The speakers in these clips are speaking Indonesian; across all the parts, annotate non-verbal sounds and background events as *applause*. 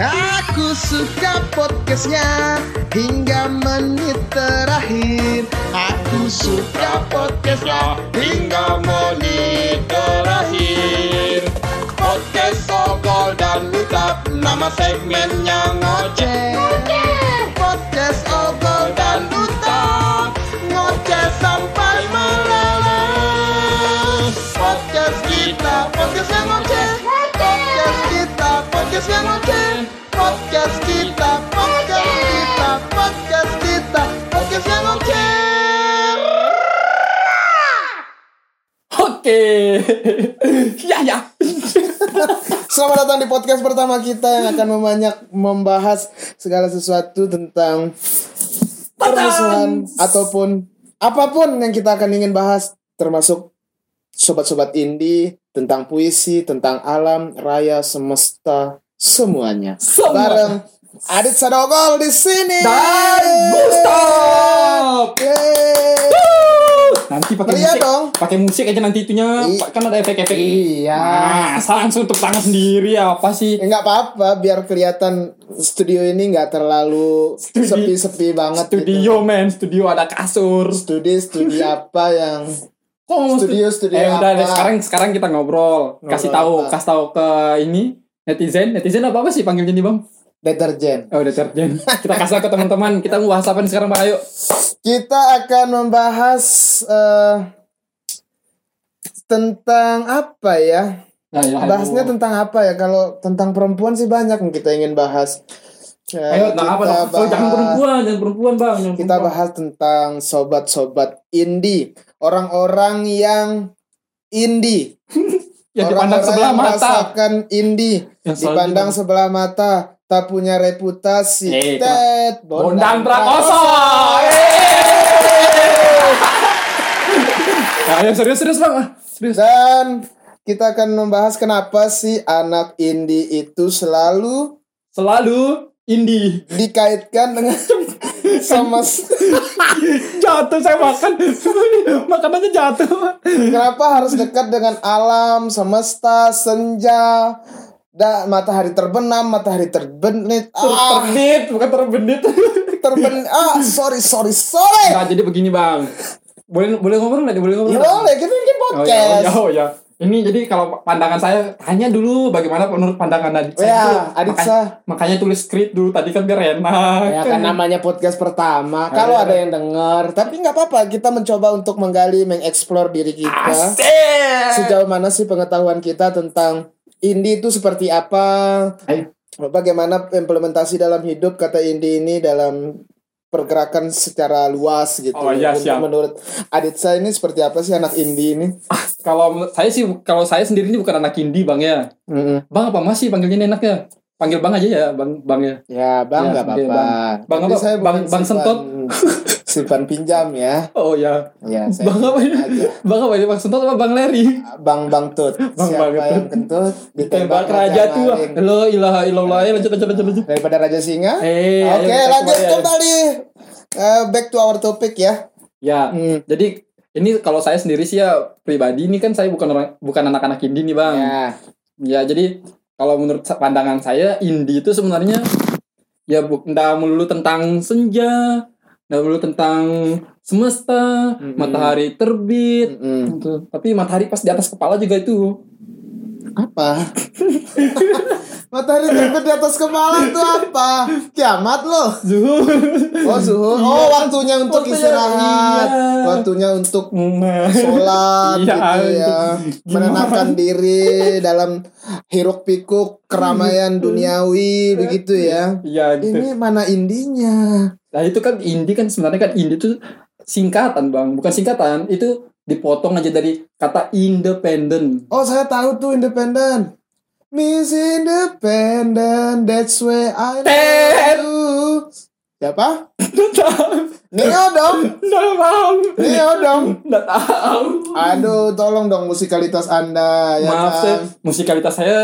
Aku suka podcastnya hingga menit terakhir. Aku suka podcastnya hingga menit terakhir. Podcast Ogol dan Utap nama segmennya ngoceh. Podcast Ogol dan Utap ngoceh sampai meleleh. Podcast kita, podcast yang ngoceh. Podcast kita, podcast yang ngoceh. Podcast kita, podcast kita, podcast kita, podcast yang ngoceh. Oke. ya ya. Selamat datang di podcast pertama kita yang akan mebanyak membahas segala sesuatu tentang permusuhan ataupun apa pun yang kita akan ingin bahas termasuk sobat-sobat indie tentang puisi, tentang alam, raya, semesta, semuanya. Semua. Bareng Adit Sadogol di sini. Dan Gustav. Yeay. Nanti pakai musik. dong. Pakai musik aja nanti itunya. I- Kan ada efek-efek. Iya. Nah, langsung untuk tangan sendiri apa sih? Ya, nggak apa-apa biar kelihatan studio ini nggak terlalu sepi-sepi banget gitu. Studio men, studio ada kasur. studi studi *laughs* apa yang Kok ngomong Studio, stu- studio Eh udah apa? deh, sekarang sekarang kita ngobrol. Kasih tahu, apa? kasih tahu ke ini netizen. Netizen apa apa sih panggilnya nih, Bang? deterjen Oh, deterjen. kita kasih ke teman-teman. Kita mau bahas apa nih sekarang, Bang? Ayo. kita akan membahas eh, tentang apa ya Nah, ya, bahasnya ayo. tentang apa ya kalau tentang perempuan sih banyak yang kita ingin bahas Eh, Ayo, tentang apa? kita dong? Oh, jangan bahas- perempuan, jangan perempuan, Bang. Jangan kita perempuan. bahas tentang sobat-sobat indie orang-orang yang indie *laughs* yang dipandang Orang-orang sebelah yang mata. merasakan indie Yang dipandang bilang, sebelah mata tak punya reputasi Eh, Tet, Bondang Prakoso. Nah, ayo serius serius bang, Ah, serius. dan kita akan membahas kenapa sih anak indie itu selalu Selalu indie. dikaitkan dengan *laughs* sama *laughs* Jatuh saya makan, *laughs* makanannya jatuh. kenapa harus dekat dengan alam semesta senja dan matahari terbenam matahari terbenit ah Terbit, bukan terbenit. *laughs* terben ah sorry sorry sorry Nah, jadi begini bang. Boleh boleh ngobrol nggak? Boleh ngobrol. ya boleh kita bikin Oh ya, oh podcast ya, oh ya. Ini jadi kalau pandangan saya tanya dulu bagaimana menurut pandangan Adit Oh ya, itu. Adit Makanya-. Makanya tulis skrip dulu tadi kan biar enak. Ya kan namanya podcast pertama. Kalau Iya. ada yang denger, tapi nggak apa-apa. Kita mencoba untuk menggali, mengeksplor diri kita. Asik. Sejauh mana sih pengetahuan kita tentang indie itu seperti apa? Ayo. Bagaimana implementasi dalam hidup kata indie ini dalam pergerakan secara luas gitu. Oh, iya, Menurut- siap. Menurut Aditsa ini seperti apa sih anak indie ini? Kalau menurut saya sih kalau saya sendiri ini bukan anak indie bang ya. Mm-mm. Bang apa masih panggilnya ini enaknya? Panggil bang aja ya bang bang ya. Ya bang Ya, nggak oke, apa-apa. Bang. Bang apa? saya Bang- Bang simpan- Sentot? *laughs* simpan pinjam ya. Oh ya. Ya saya Bang apa aja. Bang apa ya? Bang Sentot apa bang Leri? Bang Bang Tut. Bang Siapa Bang Tut. yang kentut Tembak raja tua. maling. Lo ilaha illallah ya lanjut lanjut lanjut lanjut. Daripada Raja Singa. Eh, Oke, kita lanjut kembali. Eh, back to our topic ya. Ya. Hmm. Jadi ini kalau saya sendiri sih ya pribadi ini kan saya bukan orang bukan anak-anak indie nih bang. Ya. Ya jadi kalau menurut pandangan saya indie itu sebenarnya ya bu- nggak melulu tentang senja, melulu tentang semesta, Mm-mm. matahari terbit, gitu. tapi matahari pas di atas kepala juga itu. Apa? *laughs* Matahari terbit di atas kepala itu apa? Kiamat loh. Zuhur. Oh, zuhur. Oh, Iya. waktunya untuk Waktunya, istirahat. iya. Waktunya untuk sholat Iya, gitu ya menenangkan diri dalam hiruk pikuk keramaian duniawi begitu ya Iya gitu. ini mana indinya Nah itu kan indie kan sebenarnya kan indie itu singkatan bang, bukan singkatan itu dipotong aja dari kata independen. oh saya tahu tuh independen Miss Independent that's where I know you siapa Neo dong Nggak tahu. Neo dong Nggak tahu. aduh tolong dong musikalitas anda ya Maaf kan? saya musikalitas saya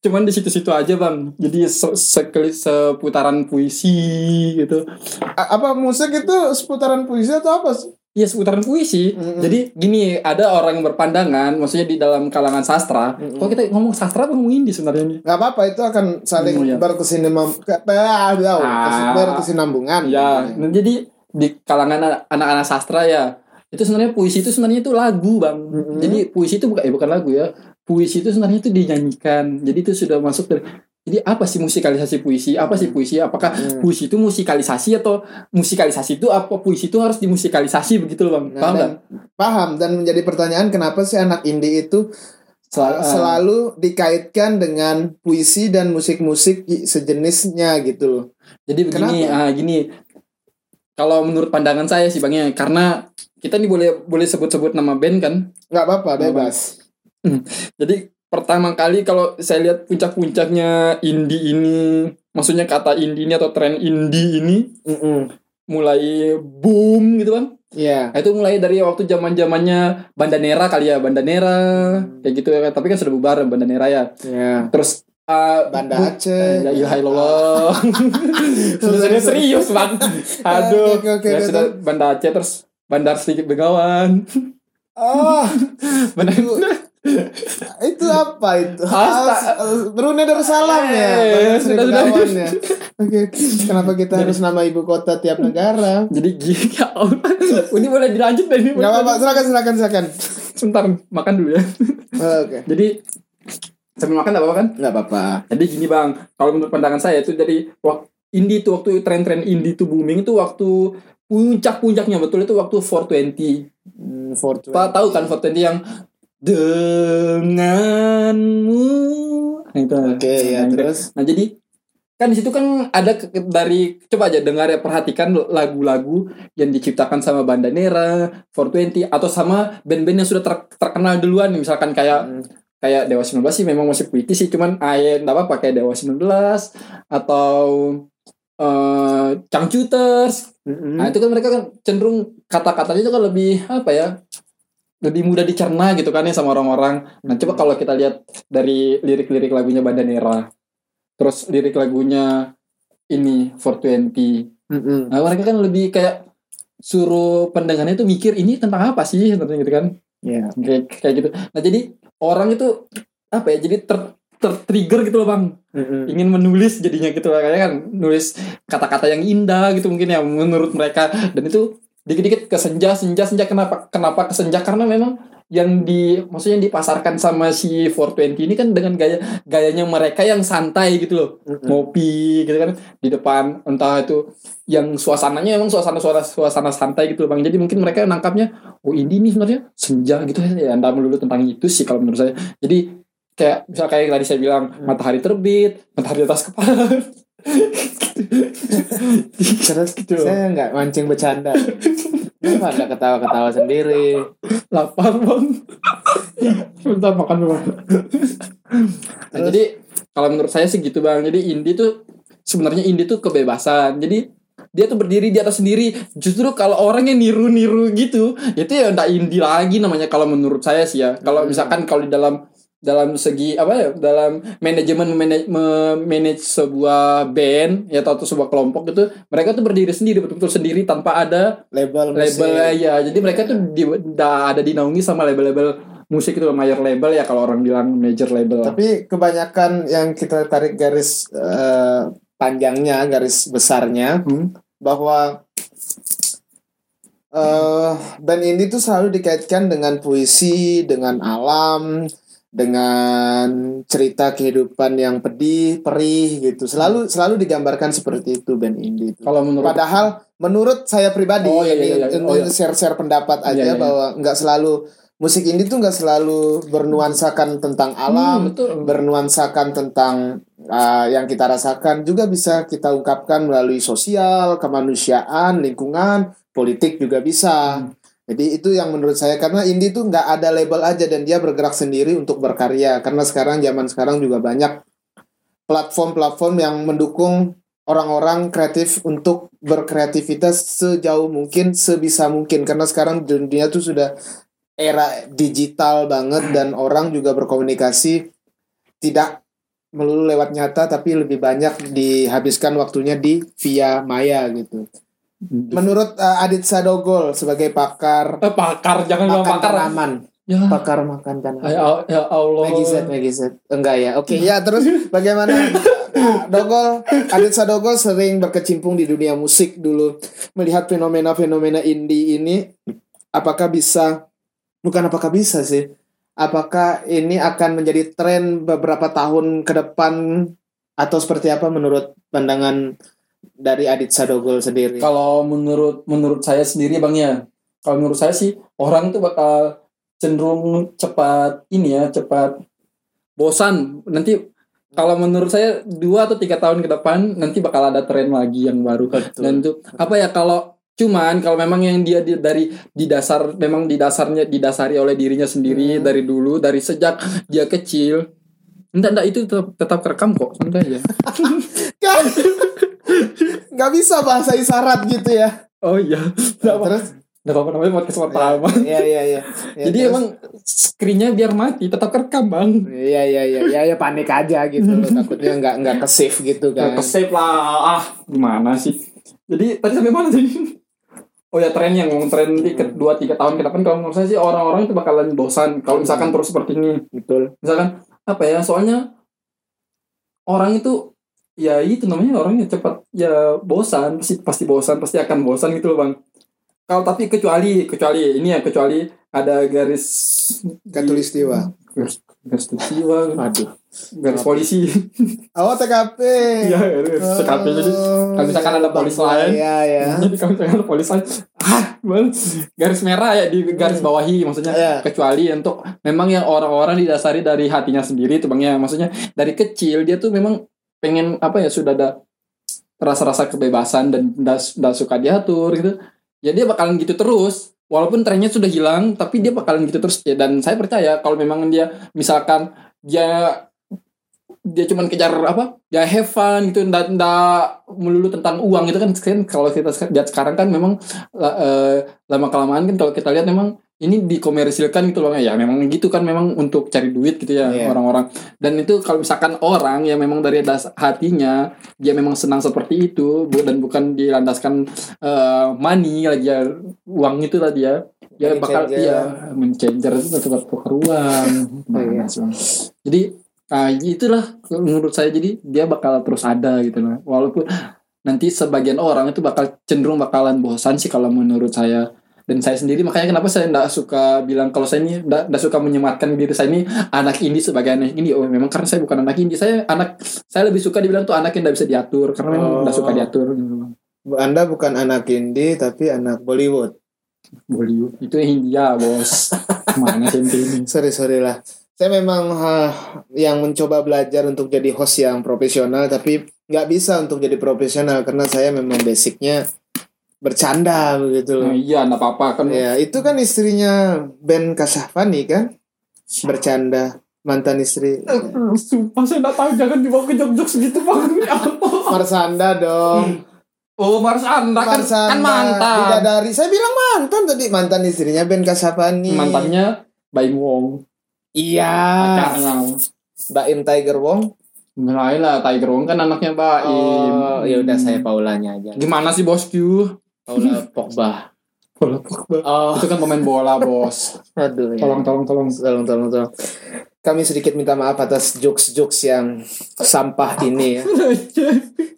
cuman di situ-situ aja bang. Jadi se sekali seputaran puisi gitu. A- apa musik itu seputaran puisi atau apa sih? Ya seputaran puisi. Mm-mm. Jadi gini, ada orang yang berpandangan, maksudnya di dalam kalangan sastra. Mm-mm. Kalau kita ngomong sastra apa ngomong indie sebenarnya nih? nggak apa-apa itu akan saling iya. berkesinambung Ah. berkesinambungan Ya, nah, jadi di kalangan anak-anak sastra ya, itu sebenarnya puisi itu sebenarnya itu lagu, Bang. Mm-mm. Jadi puisi itu bukan eh, bukan lagu ya. Puisi itu sebenarnya itu dinyanyikan. Jadi itu sudah masuk dari jadi apa sih musikalisasi puisi? Apa sih puisi? Apakah Hmm. puisi itu musikalisasi atau musikalisasi itu apa puisi itu harus dimusikalisasi begitu loh, Bang? Nah, Paham dan- paham dan menjadi pertanyaan kenapa sih anak indie itu Sel- eh, selalu dikaitkan dengan puisi dan musik-musik sejenisnya gitu loh. Jadi begini, Kenapa? ah gini. Kalau menurut pandangan saya sih Bang ya, karena kita nih boleh boleh sebut-sebut nama band kan. nggak apa-apa bebas. Jadi pertama kali kalau saya lihat puncak-puncaknya indie ini, maksudnya kata indie ini atau tren indie ini Mm-mm. mulai boom gitu Bang. Iya. Nah, itu mulai dari waktu zaman-zamannya Bandanera kali ya, Bandanera kayak gitu ya. Tapi kan sudah bubar Bandanera ya. Iya. Terus uh, Banda Aceh. Ya ilaha illallah. *laughs* sudah serius, *laughs* serius bang. *laughs* Aduh. Oke, oke, ya sudah Banda Aceh terus Bandar sedikit begawan. Oh, Bandar itu *laughs* apa itu? Asta- Ah, Brunei Darussalam ya. Eh, Banyak sudah, sudah. Ya. Oke, kenapa kita harus nama ibu kota tiap negara? Jadi gini ya Allah. Ini boleh dilanjut dari ini. Enggak apa-apa, silakan silakan silakan. Sebentar makan dulu ya. Oh, Oke. Jadi sambil makan apa kan? Enggak apa-apa. Jadi gini bang, kalau menurut pandangan saya itu dari waktu indie itu waktu tren-tren indie itu booming itu waktu puncak-puncaknya betul itu waktu 420. Hmm, Fortune. Pak tahu kan 420 yang denganmu. Nah, itu. Oke, ya Nah, itu. terus. Nah jadi kan di situ kan ada dari coba aja dengar ya perhatikan lagu-lagu yang diciptakan sama Bandanera, 420 atau sama band-band yang sudah ter- terkenal duluan misalkan kayak Hmm. kayak Dewa 19 sih memang masih puitis sih cuman ayat apa apa kayak Dewa 19 atau eh Cangcuters. Mm-mm. Nah, itu kan mereka kan cenderung kata-katanya itu kan lebih apa ya? Lebih mudah dicerna gitu kan ya sama orang-orang. Nah, coba kalau kita lihat dari lirik-lirik lagunya Bandanera. Terus lirik lagunya ini 420. Mm-mm. Nah, mereka kan lebih kayak suruh pendengarnya itu mikir ini tentang apa sih sebenarnya gitu kan. Iya. Kayak kayak gitu. Nah, jadi orang itu apa ya? Jadi ter tertrigger gitu loh, Bang. Mm-mm. Ingin menulis jadinya gitu lah kayak kan nulis kata-kata yang indah gitu mungkin ya menurut mereka dan itu dikit-dikit ke senja senja. Senja kenapa kenapa ke senja karena memang yang di maksudnya yang dipasarkan sama si 420 ini kan dengan gaya gayanya mereka yang santai gitu loh. Ngopi gitu kan di depan. Entah itu yang suasananya emang suasana suasana suasana santai gitu loh bang. Jadi mungkin mereka nangkapnya oh ini nih sebenarnya senja gitu ya. Anda melulu tentang itu sih kalau menurut saya. Jadi kayak misal kayak tadi saya bilang matahari terbit matahari atas kepala *laughs* Terus Gitu. saya nggak mancing bercanda. Kenapa anda ketawa-ketawa sendiri? lapar bang bentar makan dulu nah, jadi kalau menurut saya sih gitu bang jadi indie tuh sebenarnya indie tuh kebebasan jadi dia tuh berdiri di atas sendiri justru kalau orang yang niru-niru gitu itu ya ndak indie lagi namanya kalau menurut saya sih ya kalau Hmm. misalkan kalau di dalam dalam segi apa ya dalam manajemen memanage, sebuah band ya atau, atau sebuah kelompok itu mereka tuh berdiri sendiri betul-betul sendiri tanpa ada Label musik. label ya jadi mereka tuh di, da- ada dinaungi sama label-label musik itu major label ya kalau orang bilang major label Tapi kebanyakan yang kita tarik garis eh, panjangnya, garis besarnya Hmm. bahwa eh band ini tuh selalu dikaitkan dengan puisi, dengan alam, dengan cerita kehidupan yang pedih, perih gitu. Selalu selalu digambarkan seperti itu band indie itu. kalau menurut Padahal menurut saya pribadi Oh, iya, iya, iya. ini Oh, iya. share-share pendapat aja Iya, iya, iya. bahwa nggak selalu musik indie tuh nggak selalu bernuansakan tentang alam, Hmm, betul bernuansakan tentang uh, yang kita rasakan juga bisa kita ungkapkan melalui sosial, kemanusiaan, lingkungan, politik juga bisa. Hmm. Jadi itu yang menurut saya karena indie tuh nggak ada label aja dan dia bergerak sendiri untuk berkarya karena sekarang zaman sekarang juga banyak platform-platform yang mendukung orang-orang kreatif untuk berkreativitas sejauh mungkin sebisa mungkin karena sekarang dunia tuh sudah era digital banget dan orang juga berkomunikasi tidak melulu lewat nyata tapi lebih banyak dihabiskan waktunya di via maya gitu. Menurut uh, Adit Sadogol sebagai pakar Eh, pakar jangan bilang makan pakar. tanaman, Ya. pakar makan tanaman. Ya, ya Allah. Megizet, Megizet. Enggak ya. Oke, ya terus *laughs* bagaimana Dogol, Adit Sadogol sering berkecimpung di dunia musik dulu. Melihat fenomena-fenomena indie ini apakah bisa bukan apakah bisa sih? Apakah ini akan menjadi tren beberapa tahun ke depan atau seperti apa menurut pandangan dari Adit Sadogol sendiri? Kalau menurut menurut saya sendiri bang ya, kalau menurut saya sih orang tuh bakal cenderung cepat ini ya cepat bosan. Nanti kalau menurut saya dua atau tiga tahun ke depan nanti bakal ada tren lagi yang baru. Betul. Dan itu apa ya kalau cuman kalau memang yang dia di- dari di dasar memang di dasarnya didasari oleh dirinya sendiri Hmm. dari dulu dari sejak dia kecil. Enggak, enggak itu tetap, tetap kerekam kok santai aja. *laughs* *laughs* Nggak bisa bahasa isyarat gitu ya. Oh iya. Apa. Terus? Enggak apa namanya podcast pertama. Iya iya iya. *laughs* Ya, Jadi terus? emang screennya biar mati tetap kerekam bang. Iya iya iya iya ya, panik aja gitu loh *laughs* takutnya nggak nggak ke save gitu kan. Ke save lah. Ah gimana sih? Jadi tadi sampai mana sih? *laughs* Oh ya tren yang ngomong tren di ke dua tiga tahun ke depan kalau menurut saya sih orang-orang itu bakalan bosan kalau misalkan terus seperti ini. Betul. Misalkan apa ya? Soalnya orang itu ya itu namanya orangnya cepat ya bosan pasti pasti bosan pasti akan bosan gitu loh bang. Kalau tapi kecuali kecuali ini ya kecuali ada garis Katulistiwa. garis garis jiwa Aduh. garis polisi Oh TKP. Iya, garis TKP jadi kalau misalkan ada polis lain Iya ya. *laughs* jadi kalau misalkan ada polis lain ah garis merah ya di garis bawahi maksudnya Iya. kecuali untuk memang yang orang-orang didasari dari hatinya sendiri tuh bang ya maksudnya dari kecil dia tuh memang pengen apa ya sudah ada rasa-rasa kebebasan dan nggak suka diatur gitu. Ya dia bakalan gitu terus. Walaupun trennya sudah hilang tapi dia bakalan gitu terus. Ya dan saya percaya kalau memang dia misalkan dia dia cuman kejar apa ya have fun gitu ndak ndak melulu tentang uang itu kan. Kan kalau kita lihat sekarang kan memang la- eh, lama kelamaan kan kalau kita lihat memang ini dikomersilkan gitu loh ya memang gitu kan memang untuk cari duit gitu ya Iya. orang-orang dan itu kalau misalkan orang yang memang dari das hatinya dia memang senang seperti itu bu- dan bukan dilandaskan eh, money lagi ya uang itu tadi ya ya Money bakal changer. iya menchanger itu tetap tukar uang Iya. Bang. jadi ah, itulah menurut saya jadi dia bakal terus ada gitu loh walaupun nanti sebagian orang itu bakal cenderung bakalan bosan sih kalau menurut saya dan saya sendiri makanya kenapa saya tidak suka bilang kalau saya ini tidak suka menyematkan diri saya ini anak indie sebagai anak indie oh memang karena saya bukan anak indie saya anak saya lebih suka dibilang tuh anak yang tidak bisa diatur karena memang Oh. tidak suka diatur gitu. Anda bukan anak indie tapi anak Bollywood. Bollywood itu India bos *laughs* mana sih ini Sorry sorry lah. Saya memang ah, yang mencoba belajar untuk jadi host yang profesional tapi nggak bisa untuk jadi profesional karena saya memang basicnya bercanda begitu loh. Nah, iya enggak apa-apa kan Ya, itu kan istrinya Ben Kasafani kan? Bercanda mantan istri Sumpah saya nggak tahu jangan dibawa ke jok-jok segitu bang *laughs* Marsanda dong. Oh Marsanda kan, Marsanda kan mantan Bidadari. Saya bilang mantan tadi mantan istrinya Ben Kasafani. Mantannya Baim Wong Iya. Pacarnya Mbak Im Tiger Wong. Lain lah Tiger Wong kan anaknya Baim Oh, ya udah saya Paulanya aja. Gimana sih bosku? Paula Pogba. Bola Pogba. Oh, Itu kan pemain bola bos aduh. ya. Tolong tolong tolong tolong tolong tolong. Kami sedikit minta maaf atas jokes-jokes yang sampah ini ya.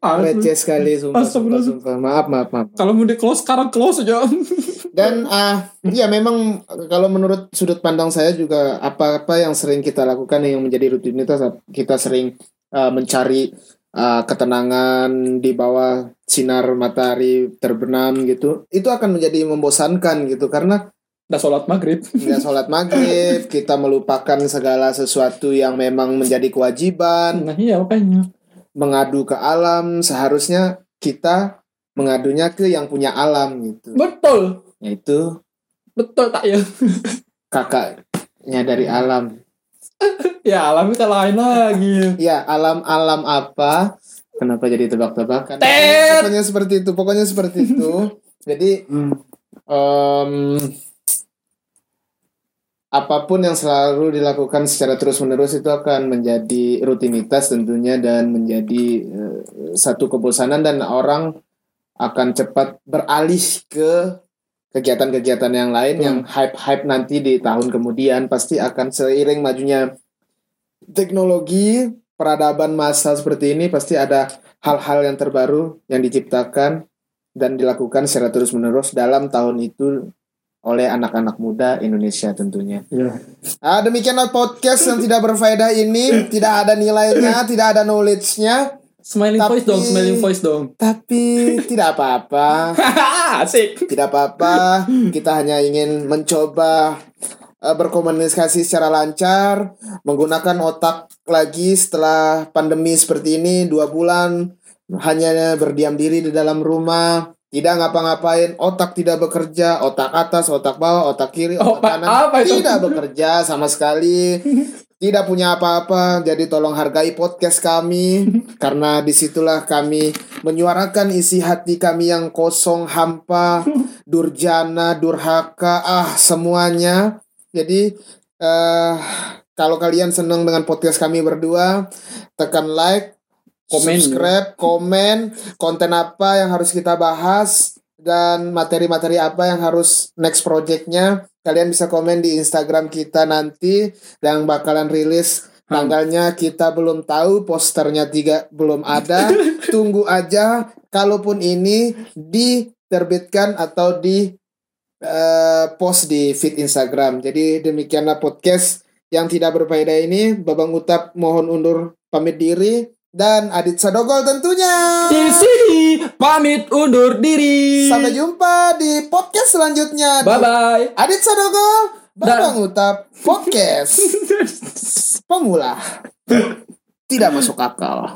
Receh sekali sumpah, sumpah, sumpah. Maaf, maaf, maaf. Kalau mau di close sekarang close aja *laughs* Dan ah ya memang kalau menurut sudut pandang saya juga apa-apa yang sering kita lakukan yang menjadi rutinitas kita sering ah, mencari ah, ketenangan di bawah sinar matahari terbenam gitu. Itu akan menjadi membosankan gitu karena Udah sholat maghrib. Nggak sholat maghrib *laughs* kita melupakan segala sesuatu yang memang menjadi kewajiban. Nah iya makanya. Mengadu ke alam seharusnya kita mengadunya ke yang punya alam gitu. Betul. Yaitu Betul tak ya kakaknya dari alam *laughs* Ya alam kita lain lagi. Ya alam alam apa? Kenapa jadi tebak-tebakan pokoknya seperti itu pokoknya seperti itu. Jadi em, apa pun yang selalu dilakukan secara terus menerus itu akan menjadi rutinitas tentunya dan menjadi eh, satu kebosanan dan orang akan cepat beralih ke kegiatan-kegiatan yang lain Betul. yang hype-hype nanti di tahun kemudian pasti akan seiring majunya teknologi peradaban masa seperti ini pasti ada hal-hal yang terbaru yang diciptakan dan dilakukan secara terus-menerus dalam tahun itu oleh anak-anak muda Indonesia tentunya. Iya. Ah, demikianlah podcast yang tidak berfaedah ini, tidak ada nilainya, *clears throat* tidak ada knowledge-nya, Smiling Tapi- voice dong, smiling voice dong. tapi tidak apa-apa. *laughs* Asik. Tidak apa-apa, kita hanya ingin mencoba eh, berkomunikasi secara lancar, menggunakan otak lagi setelah pandemi seperti ini dua bulan hanya berdiam diri di dalam rumah, tidak ngapa-ngapain, otak tidak bekerja, otak atas, otak bawah, otak kiri, otak Otak kanan apa itu? tidak bekerja sama sekali. *laughs* Tidak punya apa-apa, jadi tolong hargai podcast kami *laughs* karena di situlah kami menyuarakan isi hati kami yang kosong, hampa, *laughs* durjana, durhaka, ah semuanya. Jadi eh kalau kalian senang dengan podcast kami berdua, tekan like, Komen. subscribe, komen, konten apa yang harus kita bahas dan materi-materi apa yang harus next projectnya. Kalian bisa komen di Instagram kita nanti yang bakalan rilis Hmm. tanggalnya kita belum tahu, posternya tiga belum ada. *laughs* Tunggu aja. Kalaupun ini diterbitkan atau di eh, post di feed Instagram. Jadi demikianlah podcast yang tidak berfaedah ini. Babang Utap mohon undur pamit diri dan Adit Sadogol tentunya. Di sini pamit undur diri. Sampai jumpa di podcast selanjutnya. Bye bye. Adit Sadogol, Babang Utap podcast *laughs* pemula tidak masuk akal.